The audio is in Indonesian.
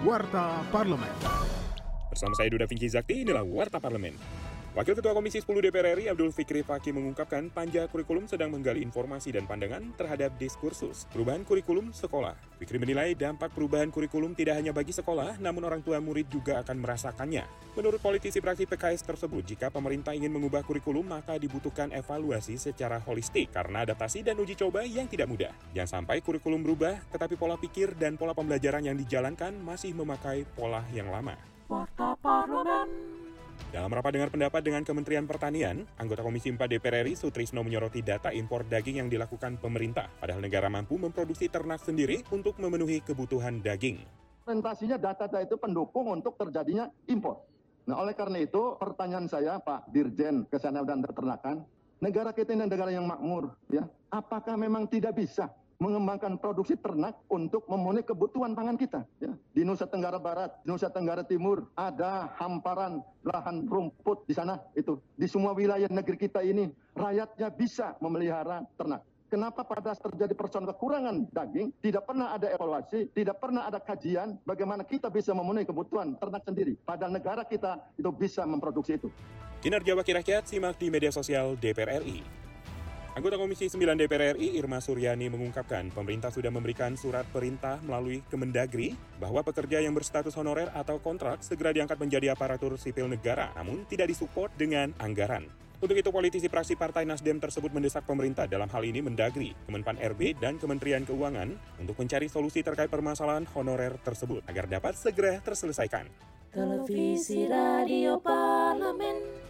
Warta Parlemen. Bersama saya Duda Vinci Zakti, inilah Warta Parlemen. Wakil Ketua Komisi 10 DPR RI Abdul Fikri Faki mengungkapkan panja kurikulum sedang menggali informasi dan pandangan terhadap diskursus perubahan kurikulum sekolah. Fikri menilai dampak perubahan kurikulum tidak hanya bagi sekolah, namun orang tua murid juga akan merasakannya. Menurut politisi praksi PKS tersebut, jika pemerintah ingin mengubah kurikulum maka dibutuhkan evaluasi secara holistik karena adaptasi dan uji coba yang tidak mudah. Jangan sampai kurikulum berubah, tetapi pola pikir dan pola pembelajaran yang dijalankan masih memakai pola yang lama. Warta Parlemen. Dalam rapat dengar pendapat dengan Kementerian Pertanian, anggota Komisi 4 DPR RI Sutrisno menyoroti data impor daging yang dilakukan pemerintah, padahal negara mampu memproduksi ternak sendiri untuk memenuhi kebutuhan daging. Presentasinya data-data itu pendukung untuk terjadinya impor. Nah, oleh karena itu pertanyaan saya Pak Dirjen Kesehatan dan Peternakan, negara kita ini negara yang makmur, ya. Apakah memang tidak bisa mengembangkan produksi ternak untuk memenuhi kebutuhan pangan kita. Ya. Di Nusa Tenggara Barat, Nusa Tenggara Timur ada hamparan lahan rumput di sana itu. Di semua wilayah negeri kita ini rakyatnya bisa memelihara ternak. Kenapa pada terjadi persoalan kekurangan daging, tidak pernah ada evaluasi, tidak pernah ada kajian bagaimana kita bisa memenuhi kebutuhan ternak sendiri. Padahal negara kita itu bisa memproduksi itu. Kinerja Wakil Rakyat simak di media sosial DPR RI. Anggota Komisi 9 DPR RI Irma Suryani mengungkapkan pemerintah sudah memberikan surat perintah melalui Kemendagri bahwa pekerja yang berstatus honorer atau kontrak segera diangkat menjadi aparatur sipil negara namun tidak disupport dengan anggaran. Untuk itu politisi praksi Partai Nasdem tersebut mendesak pemerintah dalam hal ini Mendagri, Kemenpan RB, dan Kementerian Keuangan untuk mencari solusi terkait permasalahan honorer tersebut agar dapat segera terselesaikan. Televisi Radio Parlemen.